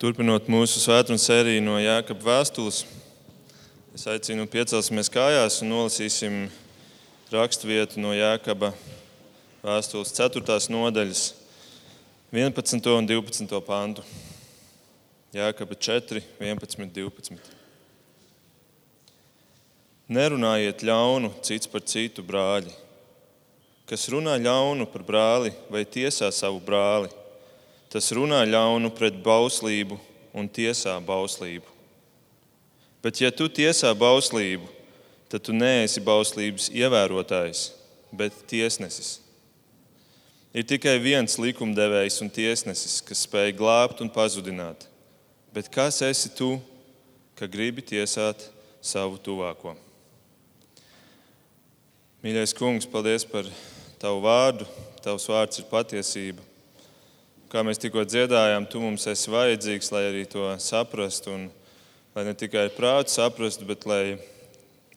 Turpinot mūsu svētdienas sēriju no Jēkabas vēstules, es aicinu piecelsimies kājās un nolasīsim raksturvietu no Jēkaba vēstules 4. nodaļas, 11. un 12. pantu. Jēkaba 4, 11, 12. Nerunājiet ļaunu cits par citu brāli. Kas runā ļaunu par brāli vai tiesā savu brāli, Tas runā ļaunu pret bauslību un tiesā bauslību. Bet, ja tu tiesā bauslību, tad tu neesi bauslības ievērotājs, bet tiesnesis. Ir tikai viens likumdevējs un tiesnesis, kas spēj glābt un pazudināt. Bet kas esi tu, ka gribi tiesāt savu tuvāko? Mīļais kungs, paldies par tavu vārdu. Tavs vārds ir patiesība kā mēs tikko dziedājām, tu mums esi vajadzīgs, lai arī to saprastu. Un, lai ne tikai prātu saprastu, bet lai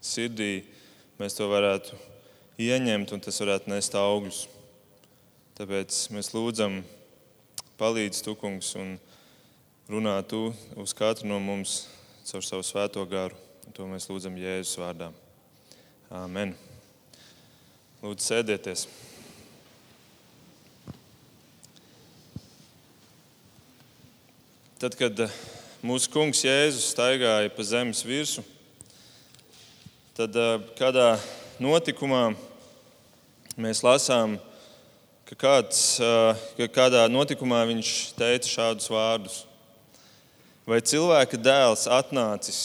sirdī mēs to varētu ieņemt un tas varētu nest augļus. Tāpēc mēs lūdzam, palīdz tu, kungs, un runā tu uz katru no mums caur savu svēto garu. Un to mēs lūdzam Jēzus vārdā. Āmen. Lūdzu, sēdieties! Tad, kad eh, mūsu kungs Jēzus staigāja pa zemes virsmu, tad eh, kādā notikumā mēs lasām, ka, kāds, eh, ka kādā notikumā viņš teica šādus vārdus: Vai cilvēka dēls atnācis,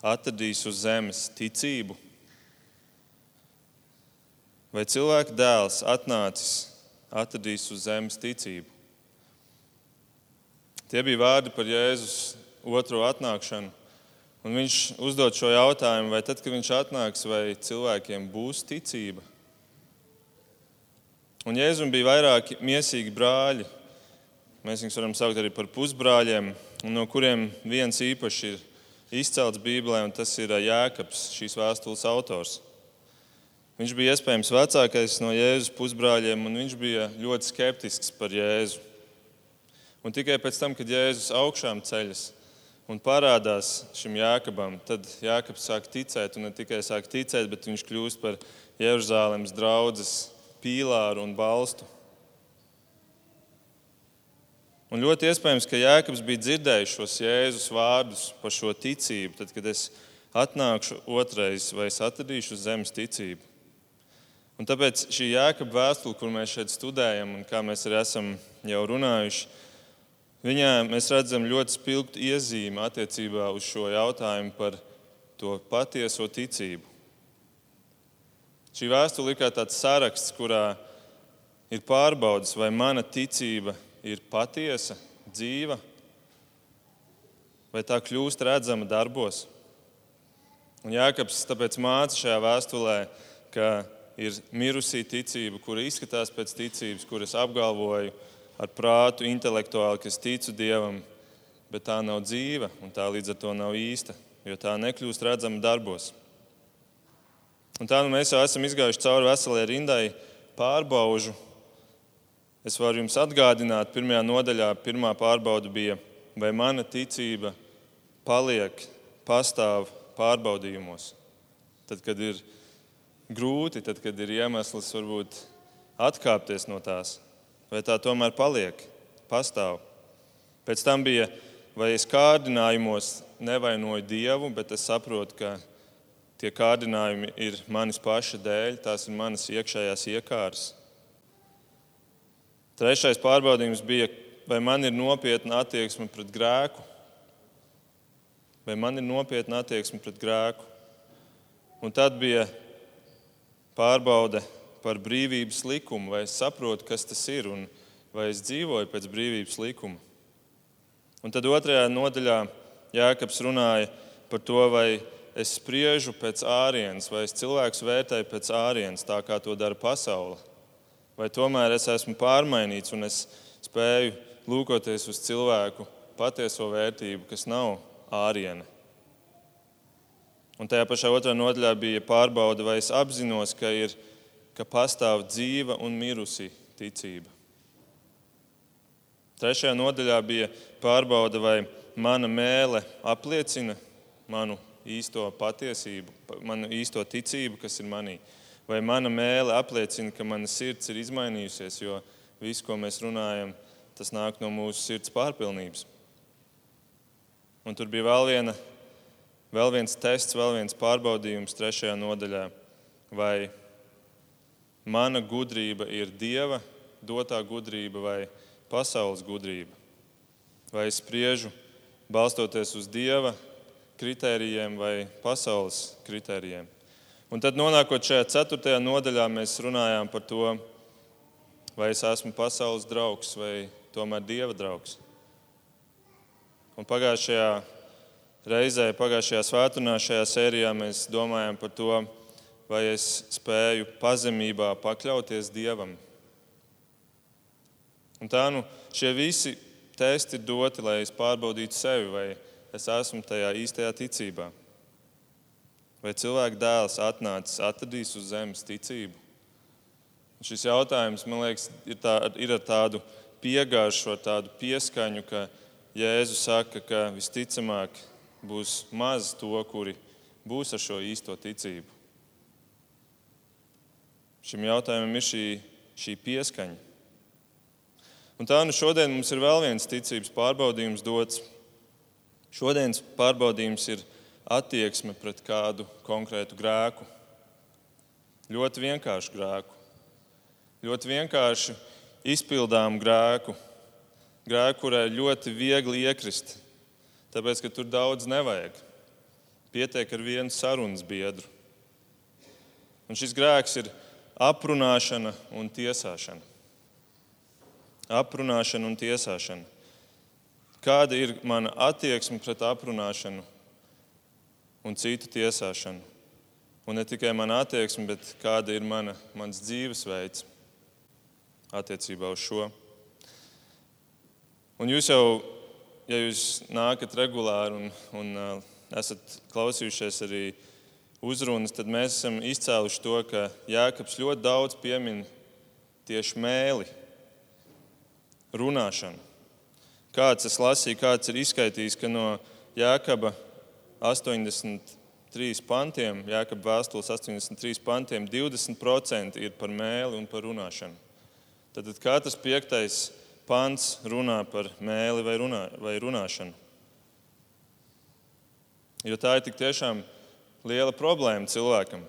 atradīs uz zemes ticību? Vai cilvēka dēls atnācis, atradīs uz zemes ticību? Tie bija vārdi par Jēzus otro atnākšanu. Un viņš uzdod šo jautājumu, vai tad, kad viņš atnāks, vai cilvēkiem būs ticība. Un Jēzum bija vairāki mīsīgi brāļi. Mēs viņus varam saukt arī par pusbrāļiem, no kuriem viens īpaši ir izcelts Bībelē, un tas ir Jēkabs, šīs vēstules autors. Viņš bija iespējams vecākais no Jēzus pusbrāļiem, un viņš bija ļoti skeptisks par Jēzu. Un tikai pēc tam, kad Jēzus augšām ceļas un parādās šim Jākabam, tad Jākabs sāk ticēt, un ne tikai sāk ticēt, bet viņš kļūst par Jeruzalemes draugas pīlāru un balstu. Un ļoti iespējams, ka Jēkabs bija dzirdējis šos Jēzus vārdus par šo ticību, tad, kad es atnākšu otrais, vai es atradīšu zemes ticību. Un tāpēc šī Jēkabs vēstule, kur mēs šeit studējam, un kā mēs arī esam jau runājuši, Viņā mēs redzam ļoti spilgtu iezīmi attiecībā uz šo jautājumu par to patieso ticību. Šī vēstule ir kā tāds saraksts, kurā ir pārbaudas, vai mana ticība ir patiesa, dzīva, vai tā kļūst redzama darbos. Un Jākaps tāpēc māca šajā vēstulē, ka ir mirusī ticība, kura izskatās pēc ticības, kuras apgalvoju, ar prātu, intelektuāli, ka es ticu Dievam, bet tā nav dzīva un tā līdz ar to nav īsta, jo tā nekļūst redzama darbos. Un tā nu mēs jau esam izgājuši cauri veselai rindai pārbaužu. Es varu jums atgādināt, pirmajā nodaļā pirmā pārbauda bija, vai mana ticība paliek, pastāv pārbaudījumos. Tad, kad ir grūti, tad, kad ir iemesls varbūt atkāpties no tās vai tā tomēr paliek, pastāv. Pēc tam bija, vai es kārdinājumos nevainoju Dievu, bet es saprotu, ka tie kārdinājumi ir manis paša dēļ, tās ir manas iekšējās iekārtas. Trešais pārbaudījums bija, vai man ir nopietna attieksme pret grēku. Vai man ir nopietna attieksme pret grēku? Un tad bija pārbaude, par brīvības likumu, vai es saprotu, kas tas ir, un vai es dzīvoju pēc brīvības likuma. Un tad otrajā nodaļā Jēkabs runāja par to, vai es spriežu pēc ārienes, vai es cilvēku vērtēju pēc ārienes, tā kā to dara pasaule. Vai tomēr es esmu pārmainīts un es spēju lūkoties uz cilvēku patieso vērtību, kas nav āriene. Un tajā pašā otrā nodaļā bija pārbauda, vai es apzinos, ka ir ka pastāv dzīva un mirusi ticība. Trešajā nodaļā bija pārbauda, vai mana mēlē apliecina manu īsto patiesību, manu īsto ticību, kas ir manī. Vai mana mēlē apliecina, ka mana sirds ir izmainījusies, jo viss, ko mēs runājam, tas nāk no mūsu sirds pārpilnības. Un tur bija vēl, viena, vēl viens tests, vēl viens pārbaudījums trešajā nodaļā. Vai mana gudrība ir dieva dotā gudrība vai pasaules gudrība? Vai es spriežu balstoties uz dieva kritērijiem vai pasaules kritērijiem? Un tad, nonākot šajā ceturtajā nodaļā, mēs runājām par to, vai es esmu pasaules draugs vai tomēr dieva draugs. Un pagājušajā reizē, pagājušajā svētdienā, šajā sērijā mēs domājam par to, vai es spēju pazemībā pakļauties Dievam. Un tā nu šie visi testi ir doti, lai es pārbaudītu sevi, vai es esmu tajā īstajā ticībā. Vai cilvēka dēls atnācis, atradīs uz zemes ticību? Un šis jautājums, man liekas, ir, tā, ir ar tādu piegājušu, ar tādu pieskaņu, ka Jēzus saka, ka visticamāk būs maz to, kuri būs ar šo īsto ticību. Šim jautājumam ir šī, šī pieskaņa. Un tā nu šodien mums ir vēl viens ticības pārbaudījums dots. Šodienas pārbaudījums ir attieksme pret kādu konkrētu grēku. Ļoti vienkāršu grēku. Ļoti vienkārši izpildām grēku. Grēku, kurai ļoti viegli iekrist, tāpēc ka tur daudz nevajag. Pietiek ar vienu sarunas biedru. Un šis grēks ir aprunāšana un tiesāšana. Aprunāšana un tiesāšana. Kāda ir mana attieksme pret aprunāšanu un citu tiesāšanu? Un ne tikai mana attieksme, bet kāda ir mana, mans dzīvesveids attiecībā uz šo. Un jūs jau, ja jūs nākat regulāri un, un uh, esat klausījušies arī uzrunas, tad mēs esam izcēluši to, ka Jēkabs ļoti daudz piemin tieši mēli, runāšanu. Kāds es lasīju, kāds ir izskaidrojis, ka no Jēkaba 83 pantiem, Jēkaba vēstules 83 pantiem, 20% ir par mēli un par runāšanu. Tad katrs piektais pants runā par mēli vai, runā, vai runāšanu. Jo tā ir tik tiešām liela problēma cilvēkam.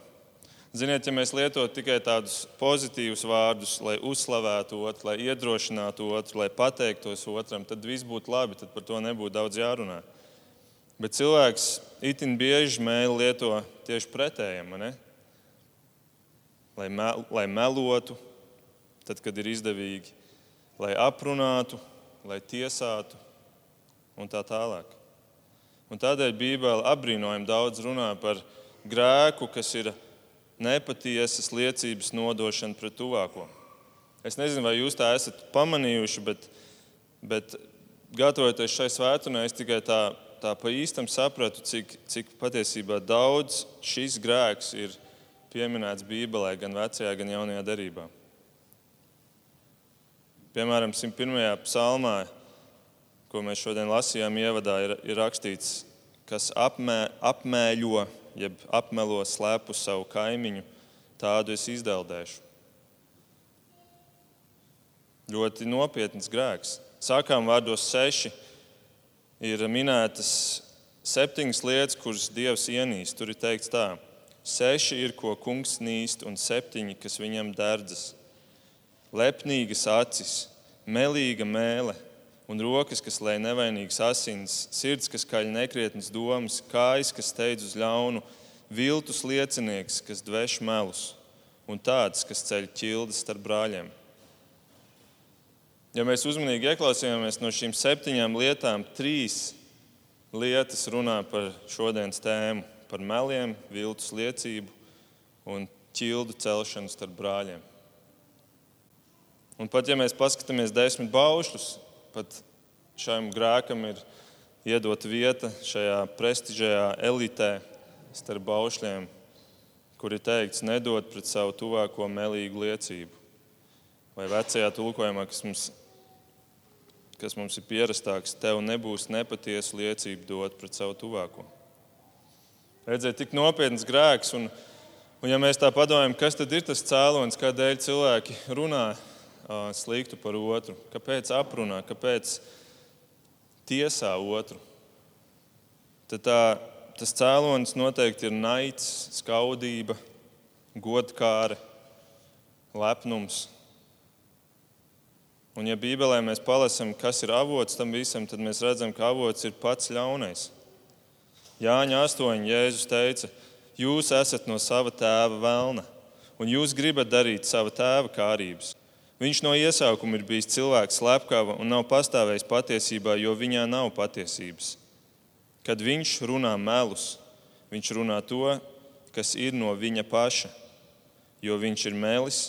Ziniet, ja mēs lietotu tikai tādus pozitīvus vārdus, lai uzslavētu otru, lai iedrošinātu otru, lai pateiktos otram, tad viss būtu labi, tad par to nebūtu daudz jārunā. Bet cilvēks itin bieži mēli lieto tieši pretējiem, lai, me, lai melotu, tad, kad ir izdevīgi, lai aprunātu, lai tiesātu un tā tālāk. Un tādēļ Bībele apbrīnojami daudz runā par grēku, kas ir nepatiesas liecības nodošana pret tuvāko. Es nezinu, vai jūs tā esat pamanījuši, bet, bet gatavojoties šai svētdienai, es tikai tā, tā pa īstam sapratu, cik, cik patiesībā daudz šis grēks ir pieminēts Bībelē, gan vecajā, gan jaunajā derībā. Piemēram, 101. psalmā ko mēs šodien lasījām, ievadā ir, ir rakstīts, kas apmē, apmēļo, jeb apmelo slēpu savu kaimiņu, tādu es izdeldēšu. Ļoti nopietns grēks. Sākām vārdos seši ir minētas septiņas lietas, kuras Dievs ienīst. Tur ir teikts tā, seši ir, ko kungs nīst, un septiņi, kas viņam derdzas. Lepnīgas acis, melīga mēlē, un rokas, kas lej nevainīgas asins, sirds, kas kaļ nekrietnas domas, kājas, kas steidz uz ļaunu, viltus liecinieks, kas dveš melus, un tāds, kas ceļ ķildes starp brāļiem. Ja mēs uzmanīgi ieklausījāmies no šīm septiņām lietām, trīs lietas runā par šodienas tēmu - par meliem, viltus liecību un ķildu celšanu starp brāļiem. Un pat ja mēs paskatāmies desmit baušļus, pat šim grēkam ir iedot vieta šajā prestižajā elitē starp baušļiem, kur ir teikts, nedod pret savu tuvāko melīgu liecību. Vai vecajā tulkojumā, kas mums kas mums ir pierastāks, tev nebūs nepatiesa liecība dot pret savu tuvāko. Redziet, tik nopietns grēks. Un, un ja mēs tā padomājam, kas tad ir tas cēlonis, kādēļ cilvēki runā sliktu par otru, kāpēc aprunā, kāpēc tiesā otru, tad tā, tas cēlonis noteikti ir naids, skaudība, godkāra, lepnums. Un, ja Bībelē mēs palasām, kas ir avots tam visam, tad mēs redzam, ka avots ir pats ļaunais. Jāņa 8. Jēzus teica, jūs esat no sava tēva vēlna, un jūs gribat darīt sava tēva kārības. Viņš no iesākuma ir bijis cilvēks slepkava un nav pastāvējis patiesībā, jo viņā nav patiesības. Kad viņš runā melus, viņš runā to, kas ir no viņa paša, jo viņš ir melis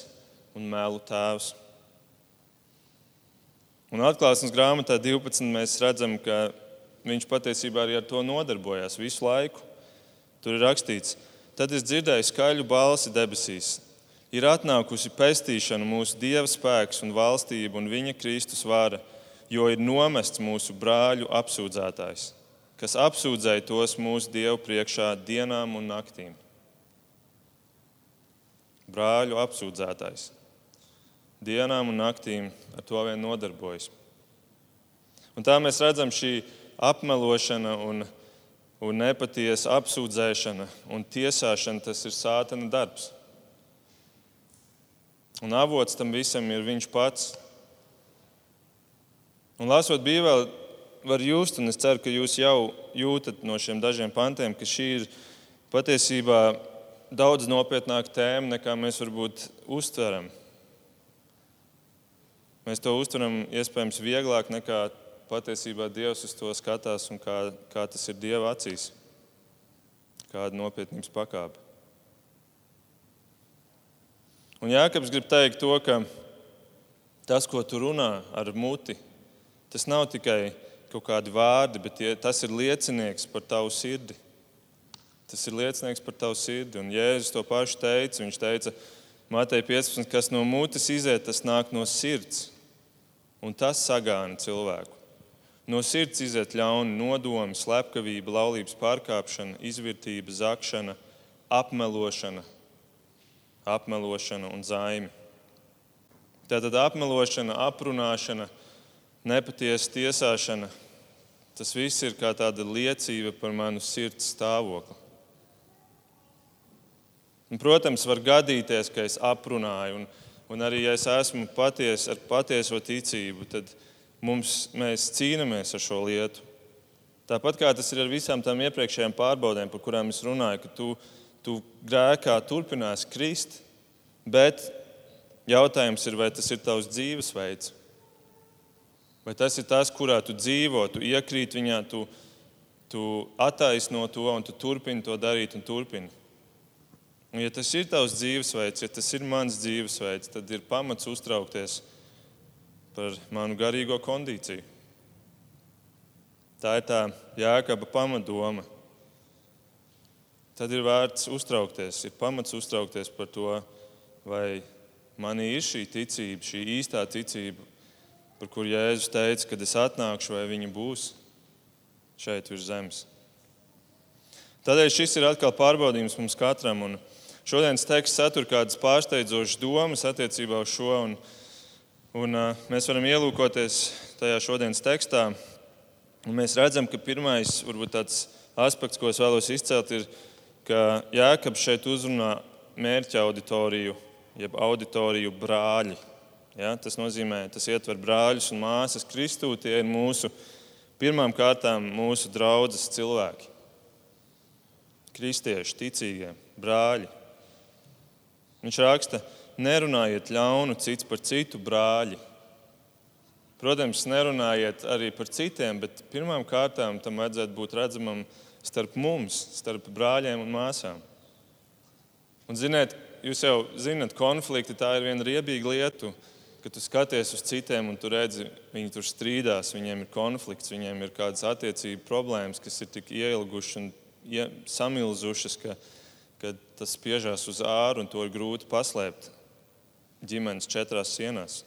un melu tēvs. Un atklāsmes grāmatā 12 mēs redzam, ka viņš patiesībā arī ar to nodarbojās visu laiku. Tur ir rakstīts, tad es dzirdēju skaļu balsi debesīs. Ir atnākusi pestīšana, mūsu dieva spēks un valstība un viņa Kristus vara, jo ir nomests mūsu brāļu apsūdzētājs, kas apsūdzēja tos mūsu dievu priekšā dienām un naktīm. Brāļu apsūdzētājs dienām un naktīm ar to vien nodarbojas. Un tā mēs redzam šī apmelošana un, un nepatiesa apsūdzēšana un tiesāšana, tas ir sātana darbs. Un avots tam visam ir viņš pats. Un lasot Bībeli, var just, un es ceru, ka jūs jau jūtat no šiem dažiem pantiem, ka šī ir patiesībā daudz nopietnāka tēma, nekā mēs varbūt uztveram. Mēs to uztveram iespējams vieglāk nekā patiesībā Dievs uz to skatās un kā, kā tas ir Dieva acīs. Kāda nopietnības pakāpe. Un Jānis grib teikt to, ka tas, ko tu runā ar muti, tas nav tikai kaut kādi vārdi, bet tie, tas ir liecinieks par tavu sirdi. Tas ir liecinieks par tavu sirdi. Un Jēzus to pašu teica. Viņš teica, Matei 15, kas no mutes iziet, tas nāk no sirds un tas sagāna cilvēku. No sirds iziet ļauni nodomi, slepkavība, laulības pārkāpšana, izvērtība, zakšana, apmelošana, apmelošana un zaimi. Tātad apmelošana, aprunāšana, nepatiesa tiesāšana, tas viss ir kā tāda liecība par manu sirds stāvokli. Un, protams, var gadīties, ka es aprunāju, un, Un arī, ja es esmu paties, ar patieso ticību, tad mums, mēs cīnāmies ar šo lietu. Tāpat kā tas ir ar visām tām iepriekšējām pārbaudēm, par kurām es runāju, ka tu, tu grēkā turpināsi krist, bet jautājums ir, vai tas ir tavs dzīvesveids. Vai tas ir tas, kurā tu dzīvo, tu iekrīt viņā, tu, tu attaisno to un tu turpini to darīt un turpini. Un, ja tas ir tavs dzīvesveids, ja tas ir mans dzīvesveids, tad ir pamats uztraukties par manu garīgo kondīciju. Tā ir tā jēkaba pamatdoma. Tad ir vērts uztraukties, ir pamats uztraukties par to, vai manī ir šī ticība, šī īstā ticība, par kuru Jēzus teica, kad es atnākšu, vai viņa būs šeit virs zemes. Tādēļ šis ir atkal pārbaudījums mums katram. Un, Šodienas teksts satur kādas pārsteidzošas domas attiecībā uz šo. Un, un, mēs varam ielūkoties tajā šodienas tekstā. Mēs redzam, ka pirmais varbūt, tāds aspekts, ko es vēlos izcelt, ir, ka Jēkabs šeit uzrunā mērķa auditoriju, jeb auditoriju brāļi. Ja, tas nozīmē, tas ietver brāļus un māsas. Kristū tie ir mūsu pirmām kārtām mūsu draudzes cilvēki. Kristieši, ticīgie, brāļi. Viņš raksta, nerunājiet ļaunu cits par citu brāļi. Protams, nerunājiet arī par citiem, bet pirmām kārtām tam vajadzētu būt redzamam starp mums, starp brāļiem un māsām. Un, ziniet, jūs jau zinat, konflikti tā ir viena riebīga lieta, kad tu skaties uz citiem un tu redzi, viņi tur strīdās, viņiem ir konflikts, viņiem ir kādas attiecību problēmas, kas ir tik ielgušas un samilzušas, ka kad tas spiežās uz āru un to ir grūti paslēpt ģimenes četrās sienās.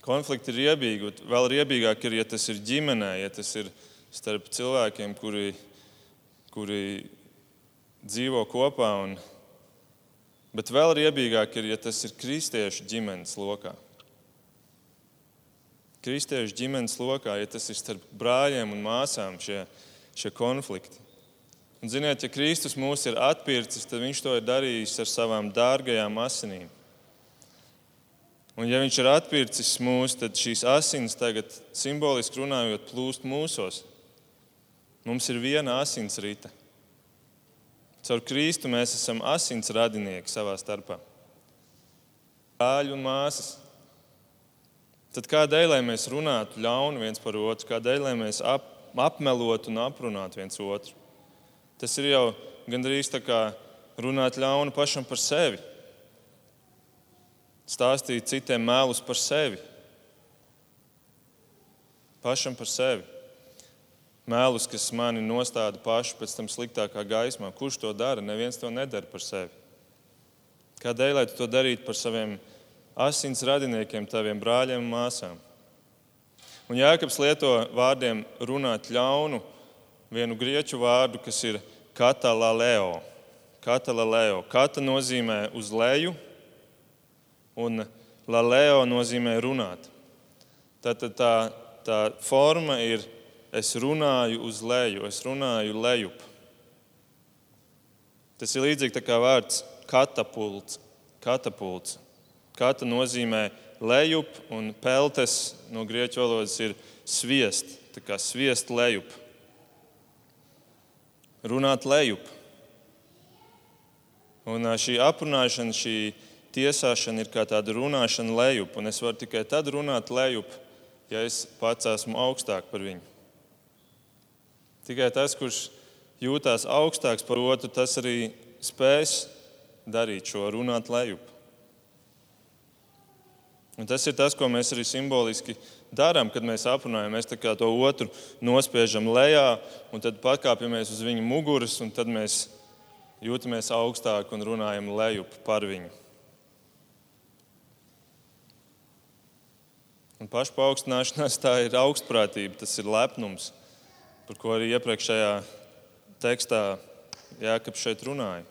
Konflikti ir riebīgi, un vēl riebīgāk ir, ja tas ir ģimenē, ja tas ir starp cilvēkiem, kuri, kuri dzīvo kopā. Un, bet vēl riebīgāk ir, ja tas ir kristiešu ģimenes lokā. Kristiešu ģimenes lokā, ja tas ir starp brāļiem un māsām šie, šie konflikti. Un, ziniet, ja Kristus mūs ir atpircis, tad Viņš to ir darījis ar savām dārgajām asinīm. Un, ja Viņš ir atpircis mūs, tad šīs asins tagad, simboliski runājot, plūst mūsos. Mums ir viena asins rīta. Caur Kristu mēs esam asins radinieki savā starpā. Brāļi un māsas. Tad kādēļ mēs runātu ļaunu viens par otru, kādēļ mēs ap, apmelotu un aprunātu viens otru? Tas ir jau gandrīz tā kā runāt ļaunu pašam par sevi. Stāstīt citiem mēlus par sevi. Pašam par sevi. Mēlus, kas mani nostāda pašu pēc tam sliktākā gaismā. Kurš to dara? Neviens to nedara par sevi. Kādēļ lai tu to darītu par saviem asins radiniekiem, taviem brāļiem un māsām? Un Jēkabs lieto vārdiem runāt ļaunu vienu grieķu vārdu, kas ir katalaleo. Katalaleo. Kata nozīmē uz leju, un laleo nozīmē runāt. Tātad tā, tā forma ir es runāju uz leju, es runāju lejup. Tas ir līdzīgi kā vārds katapults. katapults. Kata nozīmē lejup, un peltes no grieķu valodas ir sviest, tā kā sviest lejup runāt lejup. Un šī aprunāšana, šī tiesāšana ir kā tāda runāšana lejup. Un es varu tikai tad runāt lejup, ja es pats esmu augstāk par viņu. Tikai tas, kurš jūtās augstāks par otru, tas arī spēs darīt šo runāt lejup. Un tas ir tas, ko mēs arī simboliski darām, kad mēs aprunājam. Mēs to otru nospiežam lejā, un tad pakāpjamies uz viņa muguras, un tad mēs jūtamies augstāk un runājam lejup par viņu. Un pašpaukstināšanās tā ir augstprātība, tas ir lepnums, par ko arī iepriekšējā tekstā Jēkabs šeit runāja.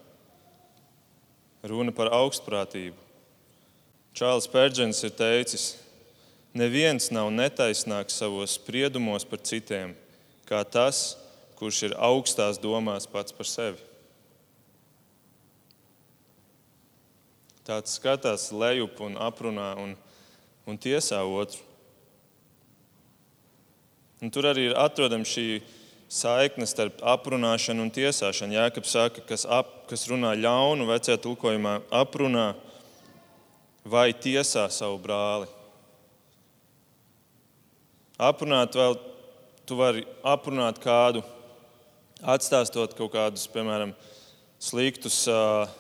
Runa par augstprātību. Čārlis Pērģents ir teicis, Neviens nav netaisnāks savos spriedumos par citiem, kā tas, kurš ir augstās domās pats par sevi. Tāds skatās lejup un aprunā un, un tiesā otru. Un tur arī ir atrodama šī saikne starp aprunāšanu un tiesāšanu. Jēkabs saka, kas, ap, kas runā ļaunu, vecajā tulkojumā aprunā vai tiesā savu brāli. Aprunāt vēl, tu vari aprunāt kādu, atstāstot kaut kādus, piemēram, sliktus,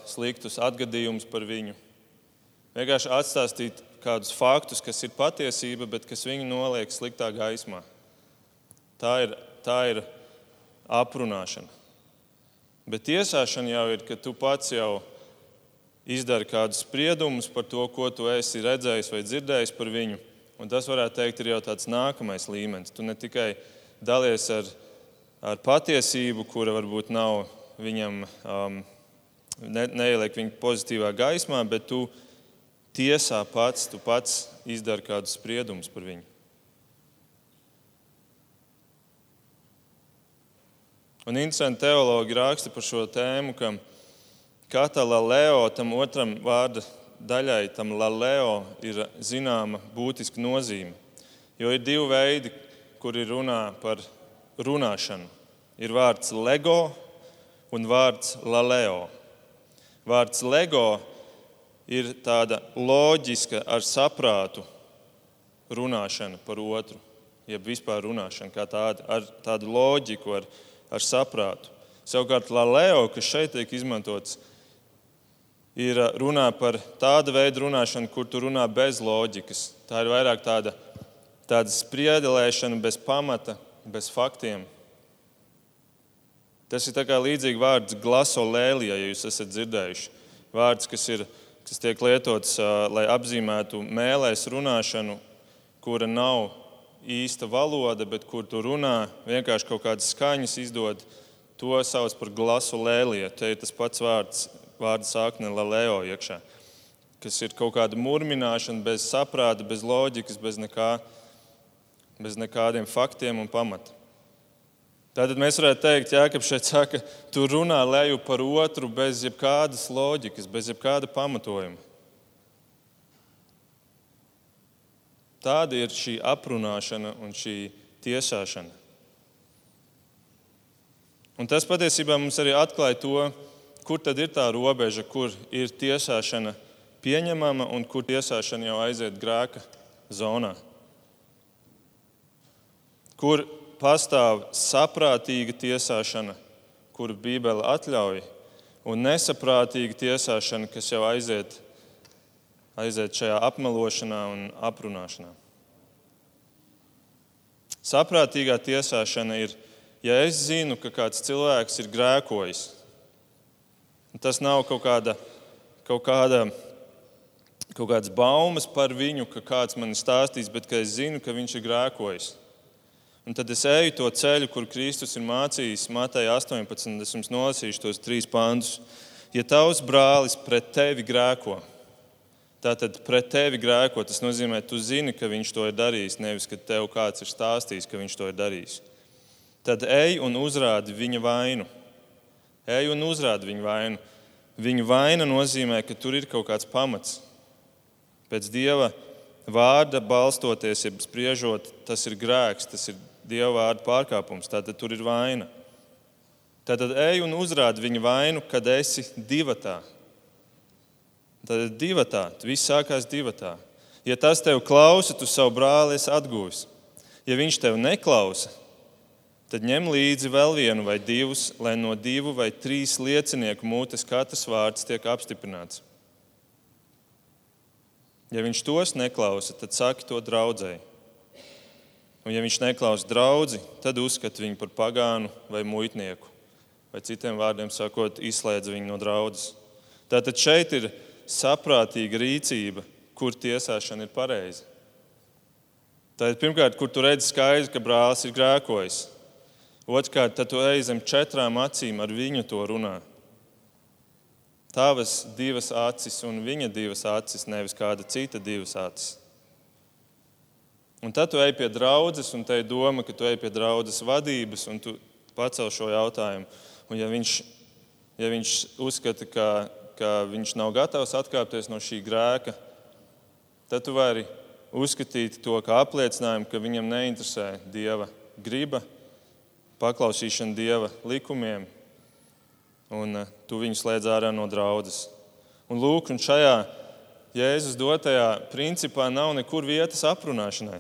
sliktus atgadījumus par viņu. Vienkārši atstāstīt kādus faktus, kas ir patiesība, bet kas viņu noliek sliktā gaismā. Tā ir, tā ir aprunāšana. Bet tiesāšana jau ir, ka tu pats jau izdari kādus spriedumus par to, ko tu esi redzējis vai dzirdējis par viņu. Un tas, varētu teikt, ir jau tāds nākamais līmenis. Tu ne tikai dalies ar, ar patiesību, kura varbūt nav viņam, um, ne, neieliek viņu pozitīvā gaismā, bet tu tiesā pats, tu pats izdari kādus spriedumus par viņu. Un interesanti teologi raksta par šo tēmu, ka Katala Leo tam otram vārda daļai tam laleo ir zināma būtiska nozīme. Jo ir divi veidi, kuri runā par runāšanu. Ir vārds lego un vārds laleo. Vārds lego ir tāda loģiska, ar saprātu runāšana par otru, jeb vispār runāšana kā tāda, ar tādu loģiku, ar, ar saprātu. Savukārt, laleo, kas šeit tiek izmantots, ir runā par tādu veidu runāšanu, kur tu runā bez loģikas. Tā ir vairāk tāda, tāda spriedelēšana bez pamata, bez faktiem. Tas ir līdzīgi vārds glasolēlija, ja jūs esat dzirdējuši. Vārds, kas, ir, kas tiek lietots, lai apzīmētu mēlēs runāšanu, kura nav īsta valoda, bet kur tu runā, vienkārši kaut kādas skaņas izdod, to sauc par glasu lēliju. Te ir tas pats vārds, vārda sākne laleo iekšā, kas ir kaut kāda murmināšana bez saprāta, bez loģikas, bez, nekā, bez nekādiem faktiem un pamata. Tātad mēs varētu teikt, ka šeit saka, tu runā leju par otru bez jebkādas loģikas, bez jebkāda pamatojuma. Tāda ir šī aprunāšana un šī tiesāšana. Un tas patiesībā mums arī atklāja to, kur tad ir tā robeža, kur ir tiesāšana pieņemama un kur tiesāšana jau aiziet grēka zonā. Kur pastāv saprātīga tiesāšana, kuru Bībele atļauj, un nesaprātīga tiesāšana, kas jau aiziet aiziet šajā apmelošanā un aprunāšanā. Saprātīgā tiesāšana ir, ja es zinu, ka kāds cilvēks ir grēkojis. Tas nav kaut kāda, kaut kāda kaut kādas baumas par viņu, ka kāds man ir stāstījis, bet es zinu, ka viņš ir grēkojis. Un tad es eju to ceļu, kur Kristus ir mācījis. Mateja 18. Es jums nolasīšu tos trīs pāns. Ja tavs brālis pret tevi grēko, Tātad pret tevi grēko, tas nozīmē, tu zini, ka viņš to ir darījis, nevis ka tev kāds ir stāstījis, ka viņš to ir darījis. Tad ej un uzrādi viņa vainu. Ej un uzrādi viņa vainu. Viņa vaina nozīmē, ka tur ir kaut kāds pamats. Pēc dieva vārda balstoties, ja spriežot, tas ir grēks, tas ir dieva vārda pārkāpums. Tātad tur ir vaina. Tātad ej un uzrādi viņa vainu, kad esi divatā Tad ir divatā, viss sākās divatā. Ja tas tev klausa, tu savu brāli esi atguvis. Ja viņš tev neklausa, tad ņem līdzi vēl vienu vai divus, lai no divu vai trīs liecinieku mutes katrs vārds tiek apstiprināts. Ja viņš tos neklausa, tad saki to draudzēji. Un, ja viņš neklausa draugu, tad uzskat viņu par pagānu vai muitnieku, vai citiem vārdiem sakot, izslēdz viņu no draudzes. Tātad šeit ir saprātīga rīcība, kur tiesāšana ir pareiza. Ir pirmkārt, kur tu redzi skaidri, ka brālis ir grēkojis. Otrkārt, tad tu ej zem četrām acīm ar viņu to runā. Tavas divas acis un viņa divas acis, nevis kāda cita divas acis. Un tad tu ej pie draudzes, un te ir doma, ka tu ej pie draudzes vadības, un tu pacel šo jautājumu. Un ja viņš, ja viņš uzskata, ka ka viņš nav gatavs atkāpties no šī grēka, tad tu vari uzskatīt to kā apliecinājumu, ka viņam neinteresē dieva griba, paklausīšana dieva likumiem, un eh, tu viņu slēdz ārā no draudzes. Un lūk, un šajā Jēzus dotajā principā nav nekur vietas aprunāšanai.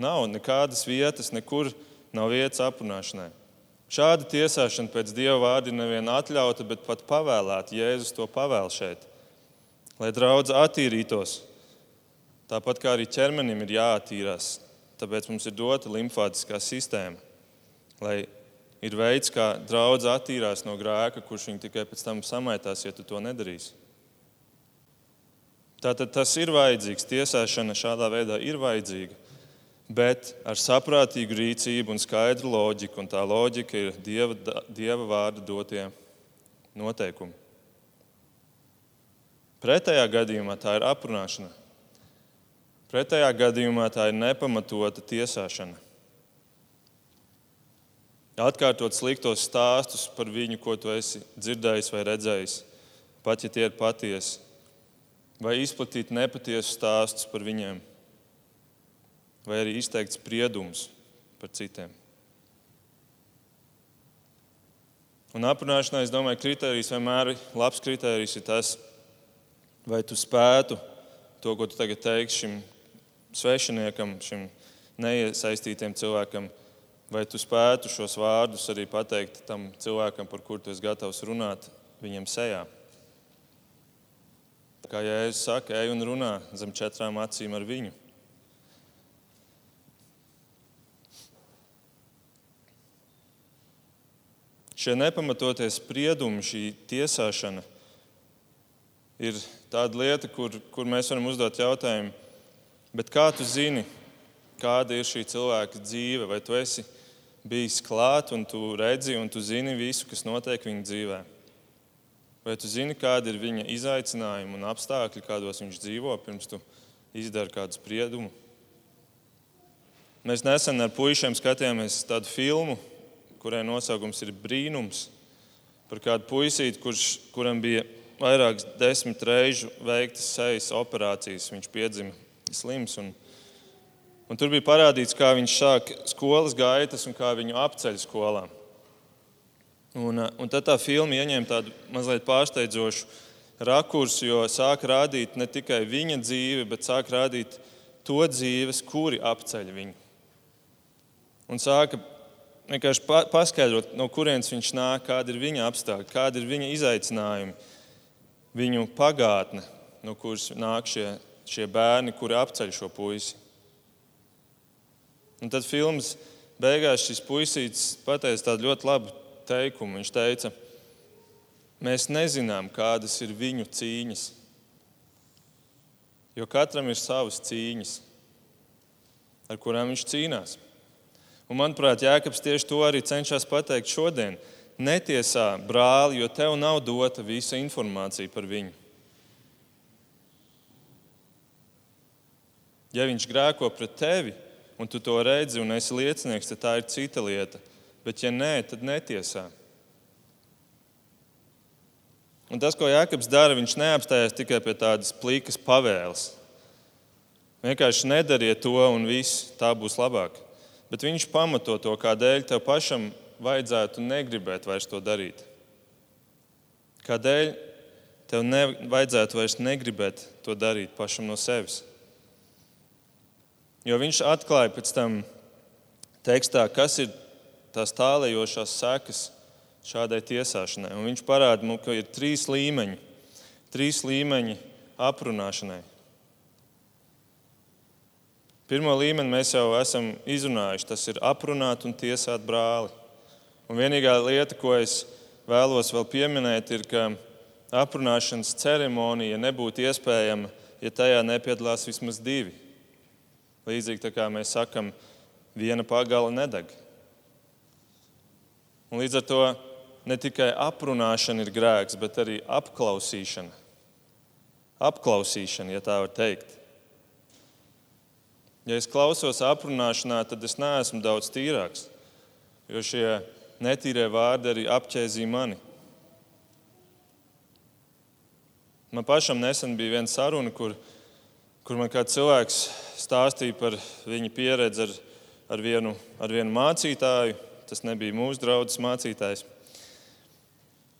Nav nekādas vietas, nekur nav vietas aprunāšanai. Šāda tiesāšana pēc Dieva vārda ir nevien atļauta, bet pat pavēlēta. Jēzus to pavēl šeit, lai draudz attīrītos. Tāpat kā arī ķermenim ir jāattīrās, tāpēc mums ir dota limfātiskā sistēma, lai ir veids, kā draudz attīrās no grēka, kurš viņu tikai pēc tam samaitās, ja tu to nedarīsi. Tātad tas ir vajadzīgs, tiesāšana šādā veidā ir vajadzīga bet ar saprātīgu rīcību un skaidru loģiku. Un tā loģika ir Dieva, dieva vārda dotie noteikumi. Pretējā gadījumā tā ir aprunāšana. Pretējā gadījumā tā ir nepamatota tiesāšana. Atkārtot sliktos stāstus par viņu, ko tu esi dzirdējis vai redzējis, pat ja tie ir patiesi, vai izplatīt nepatiesus stāstus par viņiem vai arī izteikt spriedums par citiem. Un aprunāšanā, es domāju, kriterijs vienmēr ir labs kriterijs. Ir tas, vai tu spētu to, ko tu tagad teiksi šim svešiniekam, šim neiesaistītiem cilvēkam, vai tu spētu šos vārdus arī pateikt tam cilvēkam, par kuru tu esi gatavs runāt, viņam sejā. Kā Jēzus saka, ej un runā zem četrām acīm ar viņu. Šie nepamatotie spriedumi, šī tiesāšana ir tāda lieta, kur, kur mēs varam uzdot jautājumu, Bet kā tu zini, kāda ir šī cilvēka dzīve? Vai tu esi bijis klāt un tu redzi un tu zini visu, kas notiek viņa dzīvē? Vai tu zini, kādi ir viņa izaicinājumi un apstākļi, kādos viņš dzīvo, pirms tu izdari kādu spriedumu? Mēs nesen ar puišiem skatījāmies tādu filmu, kurai nosaukums ir Brīnums, par kādu puisīti, kurš, kuram bija vairākas desmit reižu veiktas sejas operācijas. Viņš piedzima slims. Un, un tur bija parādīts, kā viņš sāk skolas gaitas un kā viņu apceļ skolā. Un, un tad tā filma ieņēma tādu mazliet pārsteidzošu rakursu, jo sāk rādīt ne tikai viņa dzīvi, bet sāk rādīt to dzīves, kuri apceļ viņu. Un sāka vienkārši paskaidrot, no kurienes viņš nāk, kāda ir viņa apstākļi, kāda ir viņa izaicinājumi viņu pagātne, no kuras nāk šie, šie bērni, kuri apceļ šo puisi. Un tad filmas beigās šis puisītis pateica tādu ļoti labu teikumu. Viņš teica, mēs nezinām, kādas ir viņu cīņas, jo katram ir savas cīņas, ar kurām viņš cīnās. Un, manuprāt, Jēkabs tieši to arī cenšas pateikt šodien netiesā brāli, jo tev nav dota visa informācija par viņu. Ja viņš grēko pret tevi, un tu to redzi un esi liecinieks, tad tā ir cita lieta. Bet, ja nē, tad netiesā. Un tas, ko Jēkabs dara, viņš neapstājas tikai pie tādas plīkas pavēles. Vienkārši nedariet to, un viss tā būs labāk. Bet viņš pamato to, kādēļ tev pašam vajadzētu negribēt vairs to darīt? Kādēļ tev nevajadzētu vairs negribēt to darīt pašam no sevis? Jo viņš atklāja pēc tam tekstā, kas ir tās tālējošās sekas šādai tiesāšanai. Un viņš parāda, nu, ka ir trīs līmeņi, trīs līmeņi aprunāšanai. Pirmo līmeni mēs jau esam izrunājuši. Tas ir aprunāt un tiesāt brāli. Un vienīgā lieta, ko es vēlos vēl pieminēt, ir, ka aprunāšanas ceremonija nebūtu iespējama, ja tajā nepiedalās vismaz divi. Līdzīgi kā mēs sakam, viena pagala nedeg. Un līdz ar to ne tikai aprunāšana ir grēks, bet arī apklausīšana. Apklausīšana, ja tā var teikt. Ja es klausos aprunāšanā, tad es neesmu daudz tīrāks, jo šie netīrie vārdi arī apķēzīja mani. Man pašam nesen bija viena saruna, kur, kur man kāds cilvēks stāstīja par viņa pieredzi ar, ar, vienu, ar vienu mācītāju. Tas nebija mūsu draugs mācītājs.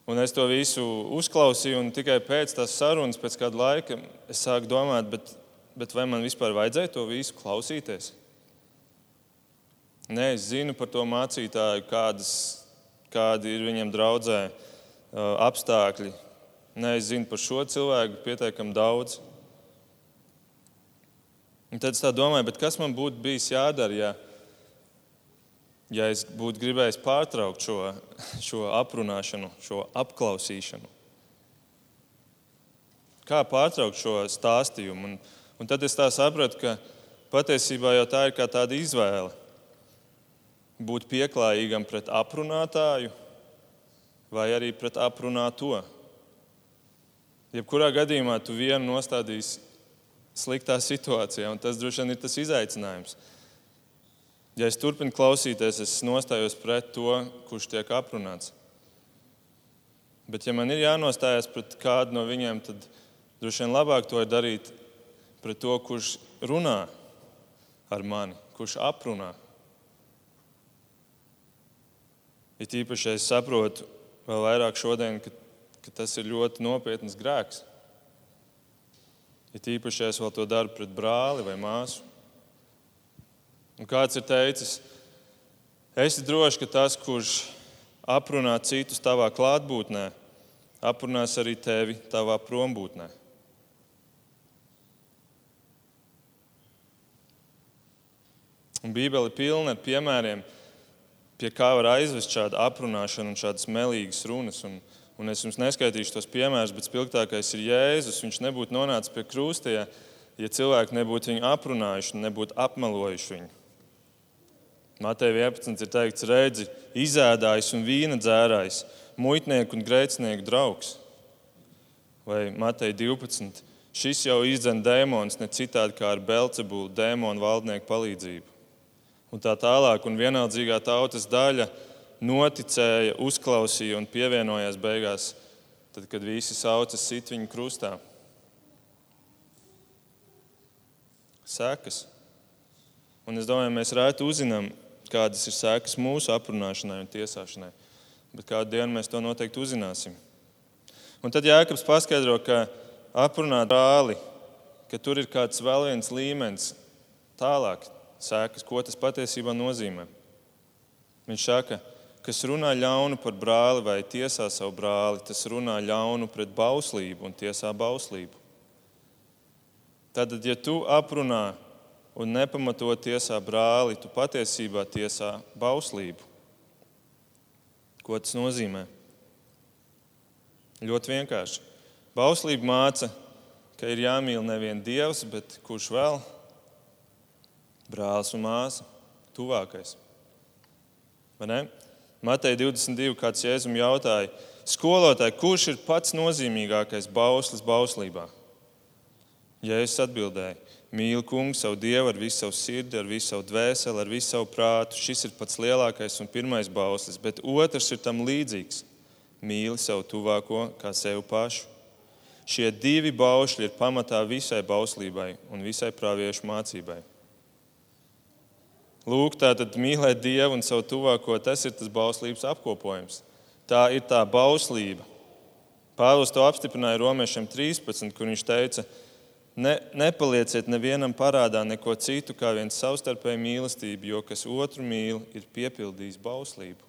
Un es to visu uzklausīju, un tikai pēc tās sarunas, pēc kāda laika, es sāku domāt, bet, bet vai man vispār vajadzēja to visu klausīties? Nē, es zinu par to mācītāju, kādas, kādi ir viņam draudzē apstākļi. Nē, es zinu par šo cilvēku pietiekami daudz. Un tad es domāju, kas man būtu bijis jādara, ja, ja es būtu gribējis pārtraukt šo, šo aprunāšanu, šo apklausīšanu. Kā pārtraukt šo stāstījumu? Un, un tad es sapratu, ka patiesībā jau tā ir kā tāda izvēle būt pieklājīgam pret aprunātāju vai arī pret aprunāto. Jebkurā gadījumā tu vienu nostādīsi sliktā situācijā, un tas droši vien ir tas izaicinājums. Ja es turpinu klausīties, es nostājos pret to, kurš tiek aprunāts. Bet, ja man ir jānostājas pret kādu no viņiem, tad droši vien labāk to ir darīt pret to, kurš runā ar mani, kurš aprunā. It īpaši es saprotu vēl vairāk šodien, ka, ka tas ir ļoti nopietns grēks. It īpaši es vēl to daru pret brāli vai māsu. Un kāds ir teicis, esi drošs, ka tas, kurš aprunā citus tavā klātbūtnē, aprunās arī tevi tavā prombūtnē. Un Bībele ir pilna ar piemēriem, pie kā var aizvest šāda aprunāšana un šādas melīgas runas. Un, un es jums neskaitīšu tos piemērus, bet spilgtākais ir Jēzus. Viņš nebūtu nonācis pie krusta, ja, ja cilvēki nebūtu viņu aprunājuši, nebūtu apmelojuši viņu. Mateja 11 ir teikts, redzi, izēdājs un vīna dzērājs, muitnieku un grēcinieku draugs. Vai Mateja 12. Šis jau izdzen dēmons ne citādi kā ar Belcebulu dēmonu valdnieku palīdzību. Un tā tālāk, un vienaldzīgā tautas daļa noticēja, uzklausīja un pievienojās beigās, tad, kad visi sauca sit viņu krustā. Sekas. Un es domāju, mēs rēti uzzinām, kādas ir sekas mūsu aprunāšanai un tiesāšanai. Bet kādu dienu mēs to noteikti uzzināsim. Un tad Jēkabs paskaidro, ka aprunāt brāli, ka tur ir kāds vēl viens līmenis tālāk, sekas, ko tas patiesībā nozīmē. Viņš saka, kas runā ļaunu par brāli vai tiesā savu brāli, tas runā ļaunu pret bauslību un tiesā bauslību. Tad, ja tu aprunā un nepamatot tiesā brāli, tu patiesībā tiesā bauslību. Ko tas nozīmē? Ļoti vienkārši. Bauslība māca, ka ir jāmīl nevien Dievs, bet kurš vēl? Brālis un māsa, tuvākais. Matei 22. kāds jēzum jautāja, skolotāji, kurš ir pats nozīmīgākais bauslis bauslībā? Jēzus atbildēja, mīli kungu savu dievu ar visu savu sirdi, ar visu savu dvēseli, ar visu savu prātu. Šis ir pats lielākais un pirmais bauslis, bet otrs ir tam līdzīgs. Mīli savu tuvāko kā sevi pašu. Šie divi baušļi ir pamatā visai bauslībai un visai praviešu mācībai. Lūk, tā tad mīlēt Dievu un savu tuvāko, tas ir tas bauslības apkopojums. Tā ir tā bauslība. Pāvils to apstiprināja Romiešiem 13, kur viņš teica, Ne, nepalieciet nevienam parādā neko citu kā viens savstarpēju mīlestību, jo kas otru mīl, ir piepildījis bauslību.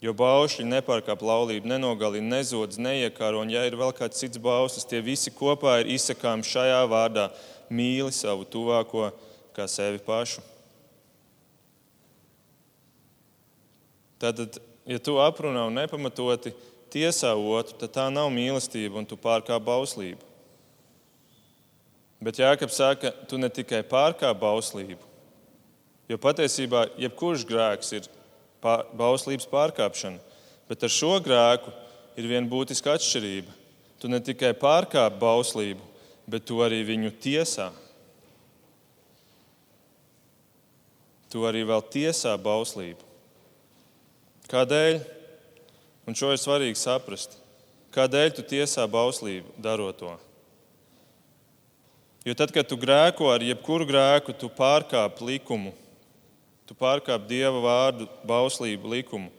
Jo baušļi nepārkāp laulību, nenogalina, nezodz, neiekāro, un ja ir vēl kāds cits bauslis, tie visi kopā ir izsakāmi šajā vārdā - mīli savu tuvāko kā sevi pašu. Tātad, ja tu aprunā un nepamatoti, tiesā otru, tad tā nav mīlestība un tu pārkāp bauslību. Bet Jānis saka, tu ne tikai pārkāp bauslību, jo patiesībā jebkurš grēks ir bauslības pārkāpšana, bet ar šo grēku ir viena būtiska atšķirība. Tu ne tikai pārkāp bauslību, bet tu arī viņu tiesā. Tu arī vēl tiesā bauslību. Kādēļ? Un šo ir svarīgi saprast. Kādēļ tu tiesā bauslību darot to? Jo tad, kad tu grēko ar jebkuru grēku, tu pārkāp likumu, tu pārkāp dieva vārdu, bauslību likumu.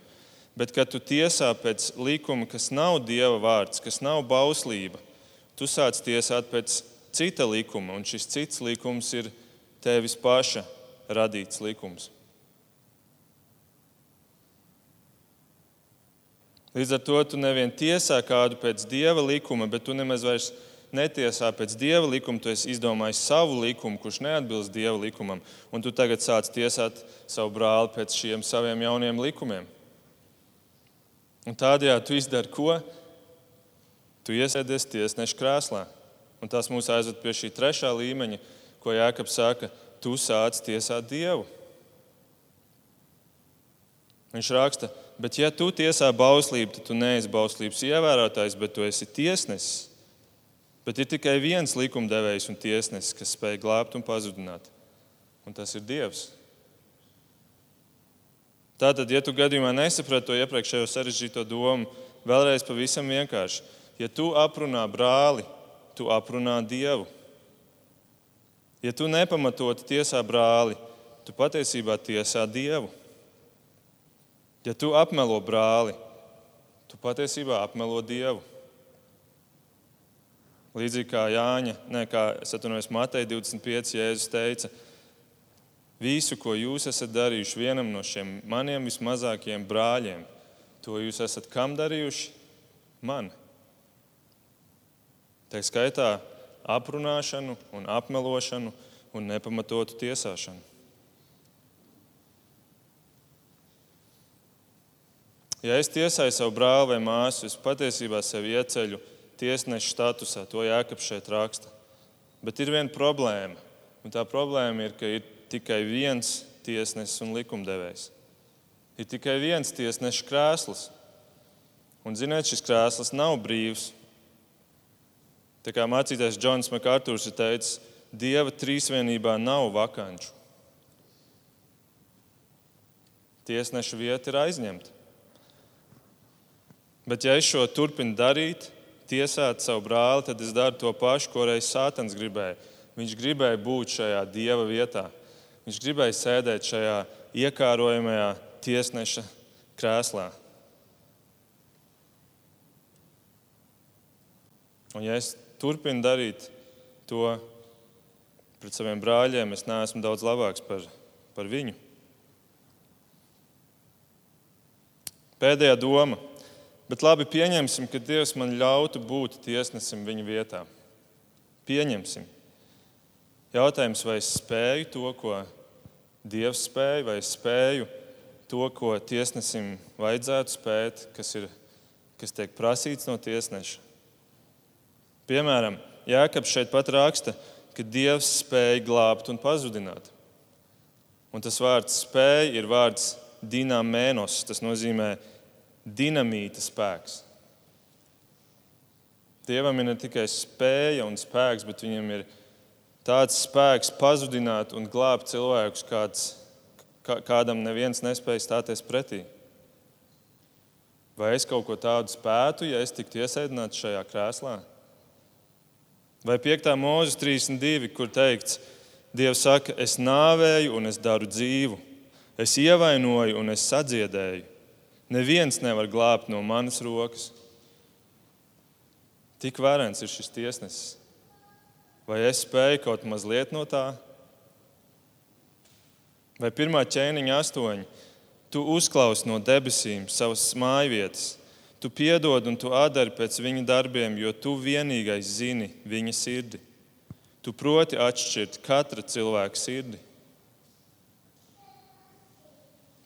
Bet, kad tu tiesā pēc likuma, kas nav dieva vārds, kas nav bauslība, tu sāc tiesāt pēc cita likuma, un šis cits likums ir tevis paša radīts likums. Līdz ar to tu nevien tiesā kādu pēc dieva likuma, bet tu nemaz vairs netiesā pēc dieva likuma. Tu esi izdomājis savu likumu, kurš neatbilst dieva likumam, un tu tagad sāc tiesāt savu brāli pēc šiem saviem jauniem likumiem. Un tādējādi tu izdari ko? Tu iesēdies tiesneša krēslā. Un tas mūs aizved pie šī trešā līmeņa, ko Jēkabs saka, tu sāc tiesāt Dievu. Viņš raksta, Bet, ja tu tiesā bauslību, tad tu neesi bauslības ievērotājs, bet tu esi tiesnesis. Bet ir tikai viens likumdevējs un tiesnesis, kas spēj glābt un pazudināt. Un tas ir Dievs. Tātad, ja tu gadījumā nesaprati to iepriekšējo sarežģīto domu, vēlreiz pavisam vienkārši. Ja tu aprunā brāli, tu aprunā Dievu. Ja tu nepamatot tiesā brāli, tu patiesībā tiesā Dievu. Ja tu apmelo brāli, tu patiesībā apmelo Dievu. Līdzīgi kā Jāņa, ne, kā atvainojos, Mateja 25. Jēzus teica, visu, ko jūs esat darījuši vienam no šiem maniem vismazākajiem brāļiem, to jūs esat kam darījuši? Man. Tā skaitā aprunāšanu, un apmelošanu un nepamatotu tiesāšanu. Ja es tiesāju savu brāli vai māsu, es patiesībā sevi ieceļu tiesneša statusā. To Jēkabs šeit raksta. Bet ir viena problēma. Un tā problēma ir, ka ir tikai viens tiesnesis un likumdevējs. Ir tikai viens tiesneša krēsls. Un, ziniet, šis krēsls nav brīvs. Tā kā mācītājs Džons Makārtūrs ir teicis, Dieva trīsvienībā nav vakanču. Tiesneša vieta ir aizņemta. Bet, ja es šo turpinu darīt, tiesāt savu brāli, tad es daru to pašu, ko reiz Sātans gribēja. Viņš gribēja būt šajā dieva vietā. Viņš gribēja sēdēt šajā iekārojamajā tiesneša krēslā. Un, ja es turpinu darīt to pret saviem brāļiem, es neesmu daudz labāks par, par viņu. Pēdējā doma. Bet labi, pieņemsim, ka Dievs man ļautu būt tiesnesim viņa vietā. Pieņemsim. Jautājums, vai es spēju to, ko Dievs spēja, vai es spēju to, ko tiesnesim vajadzētu spēt, kas, ir, kas tiek prasīts no tiesneša. Piemēram, Jēkabs šeit pat raksta, ka Dievs spēja glābt un pazudināt. Un tas vārds spēja ir vārds dinamēnos. Tas nozīmē dinamīta spēks. Dievam ir ne tikai spēja un spēks, bet viņam ir tāds spēks pazudināt un glābt cilvēkus, kāds, kādam neviens nespēja stāties pretī. Vai es kaut ko tādu spētu, ja es tiktu iesēdināts šajā krēslā? Vai 5. mūzes 32, kur teikts, Dievs saka, es nāvēju un es daru dzīvu, es ievainoju un es sadziedēju. Neviens nevar glābt no manas rokas. Tik vērens ir šis tiesnesis. Vai es spēju kaut mazliet no tā? Vai pirmā ķēniņa astoņi, tu uzklausi no debesīm savas mājvietas, Tu piedod un tu atdari pēc viņa darbiem, jo tu vienīgais zini viņa sirdi. Tu proti atšķirt katra cilvēka sirdi.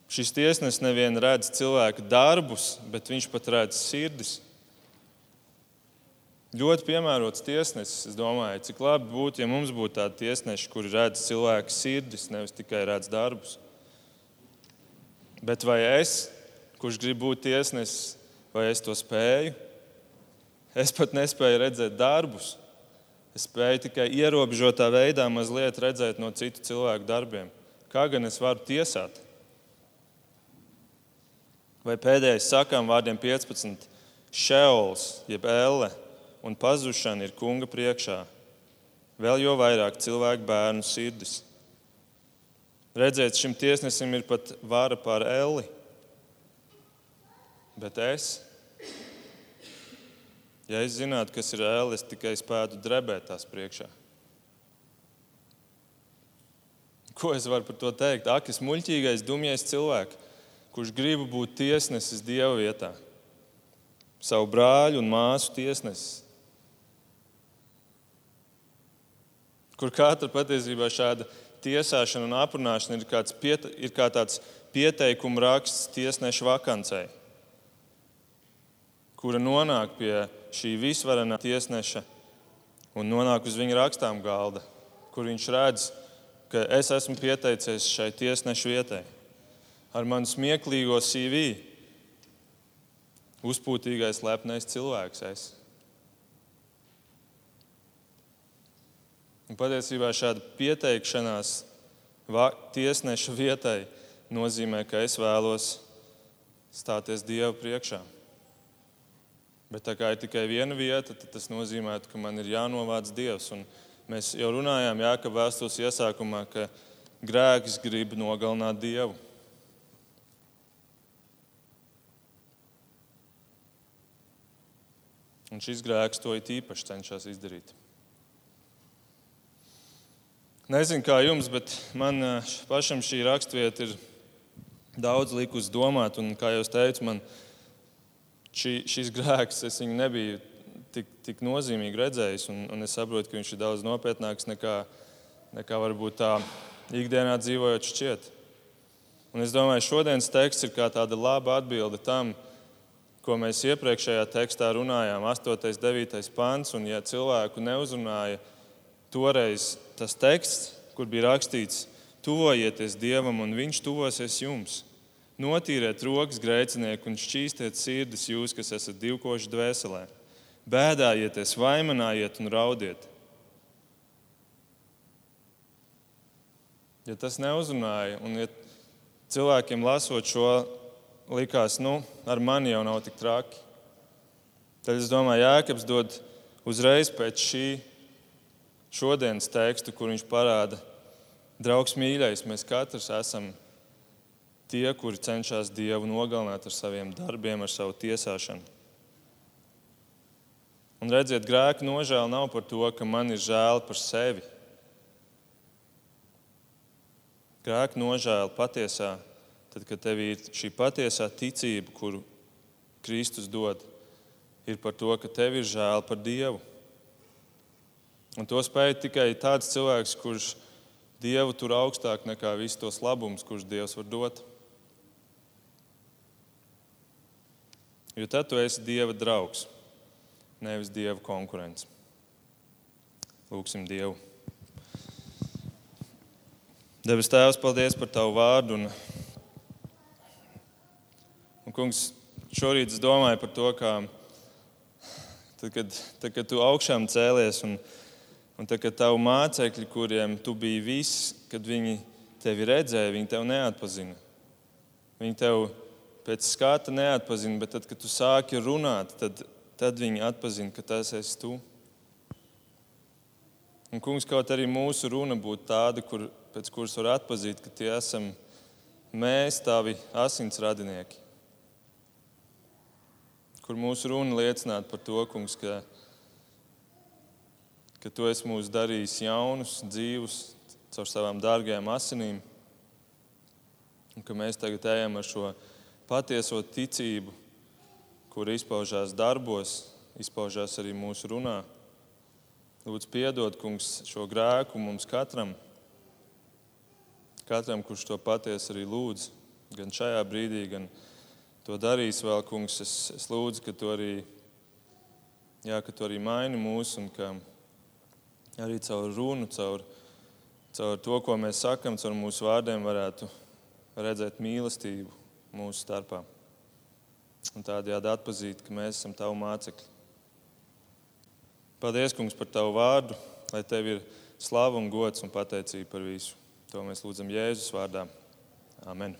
Šis tiesnesis nevien redz cilvēka darbus, bet viņš pat redz sirdis. Ļoti piemērots tiesnesis. Es domāju, cik labi būtu, ja mums būtu tādi tiesneši, kuri redz cilvēku sirdis, nevis tikai redz darbus. Bet vai es, kurš grib būt tiesnesis, Vai es to spēju? Es pat nespēju redzēt darbus. Es spēju tikai ierobežotā veidā mazliet redzēt no citu cilvēku darbiem. Kā gan es varu tiesāt? Vai pēdējais sakām vārdiem 15. Šeols, jeb elle un pazušana ir kunga priekšā. Vēl jo vairāk cilvēku bērnu sirdis. Redzēt, šim tiesnesim ir pat vara pār elli. Bet es, ja es zinātu, kas ir ēlis, tikai spētu drebēt tās priekšā. Ko es varu par to teikt? Ak, es muļķīgais, dumjais cilvēks, kurš grib būt tiesnesis Dieva vietā, savu brāļu un māsu tiesnesis. Kur katra patiesībā šāda tiesāšana un aprunāšana ir, pieta, ir kā tāds pieteikuma raksts tiesneša vakancei kura nonāk pie šī visvarenā tiesneša un nonāk uz viņa rakstām galda, kur viņš redz, ka es esmu pieteicies šai tiesneša vietai ar manu smieklīgo CV. Uzpūtīgais, lepnais cilvēks. Es. Un patiesībā šāda pieteikšanās tiesneša vietai nozīmē, ka es vēlos stāties Dieva priekšā. Bet tā kā ir tikai viena vieta, tad tas nozīmē, ka man ir jānovāc Dievs. Un mēs jau runājām, jā, ka vēstures iesākumā, ka grēks grib nogalināt Dievu. Un šis grēks to it īpaši cenšas izdarīt. Nezinu, kā jums, bet man eh, pašam šī raksturvieta ir daudz likus domāt. Un, kā jau teicu, man ir šī, šis grēks, es viņu nebiju tik, tik nozīmīgi redzējis, un, un es saprotu, ka viņš ir daudz nopietnāks nekā, nekā varbūt tā ikdienā dzīvojot šķiet. Un es domāju, šodienas teksts ir kā tāda laba atbilde tam, ko mēs iepriekšējā tekstā runājām, 8. un 9. pāns. Un, ja cilvēku neuzrunāja toreiz tas teksts, kur bija rakstīts, tuvojieties Dievam, un Viņš tuvosies jums. Notīriet rokas grēcinieku un šķīstiet sirdis jūs, kas esat divkoši dvēselē. Bēdājieties, vaimanājiet un raudiet. Ja tas neuzrunāja, un ja cilvēkiem lasot šo, likās, nu, ar mani jau nav tik traki, tad es domāju, Jēkabs dod uzreiz pēc šī šodienas tekstu, kur viņš parāda, draugs mīļais, mēs katrs esam tie, kuri cenšas Dievu nogalināt ar saviem darbiem, ar savu tiesāšanu. Un redziet, grēka nožēla nav par to, ka man ir žēl par sevi. Grēka nožēla patiesā, tad, kad tev ir šī patiesā ticība, kuru Kristus dod, ir par to, ka tev ir žēl par Dievu. Un to spēj tikai tāds cilvēks, kurš Dievu tur augstāk nekā visus tos labumus, kurus Dievs var dot. Jo tad tu esi Dieva draugs, nevis Dieva konkurents. Lūksim Dievu. Debes Tēvs, paldies par Tavu vārdu. Un, un, kungs, šorīt es domāju par to, kā tad, kad, tad, kad tu augšām cēlies un, un tad, kad tavu mācekļi, kuriem tu biji viss, kad viņi tevi redzēja, viņi tevi neatpazina. Viņi tevi pēc skata neatpazina, bet tad, kad tu sāki runāt, tad, tad viņi atpazina, ka tas esi tu. Un, kungs, kaut arī mūsu runa būtu tāda, kur, pēc kuras var atpazīt, ka tie esam mēs, tavi asins radinieki. Kur mūsu runa liecinātu par to, kungs, ka, ka tu esi mūs darījis jaunus, dzīvus, caur savām dārgajām asinīm, un ka mēs tagad ejam ar šo patieso ticību, kur izpaužās darbos, izpaužās arī mūsu runā. Lūdzu, piedod, kungs, šo grēku mums katram, katram, kurš to patiesi arī lūdz, gan šajā brīdī, gan to darīs vēl, kungs. Es, es lūdzu, ka tu arī, jā, ka tu arī maini mūs un ka arī caur runu, caur, caur to, ko mēs sakam, caur mūsu vārdiem varētu redzēt mīlestību mūsu starpā. Un tādējādi atzīt, ka mēs esam tavi mācekļi. Paldies, Kungs, par tavu vārdu, lai tev ir slava un gods un pateicība par visu. To mēs lūdzam Jēzus vārdā. Amen.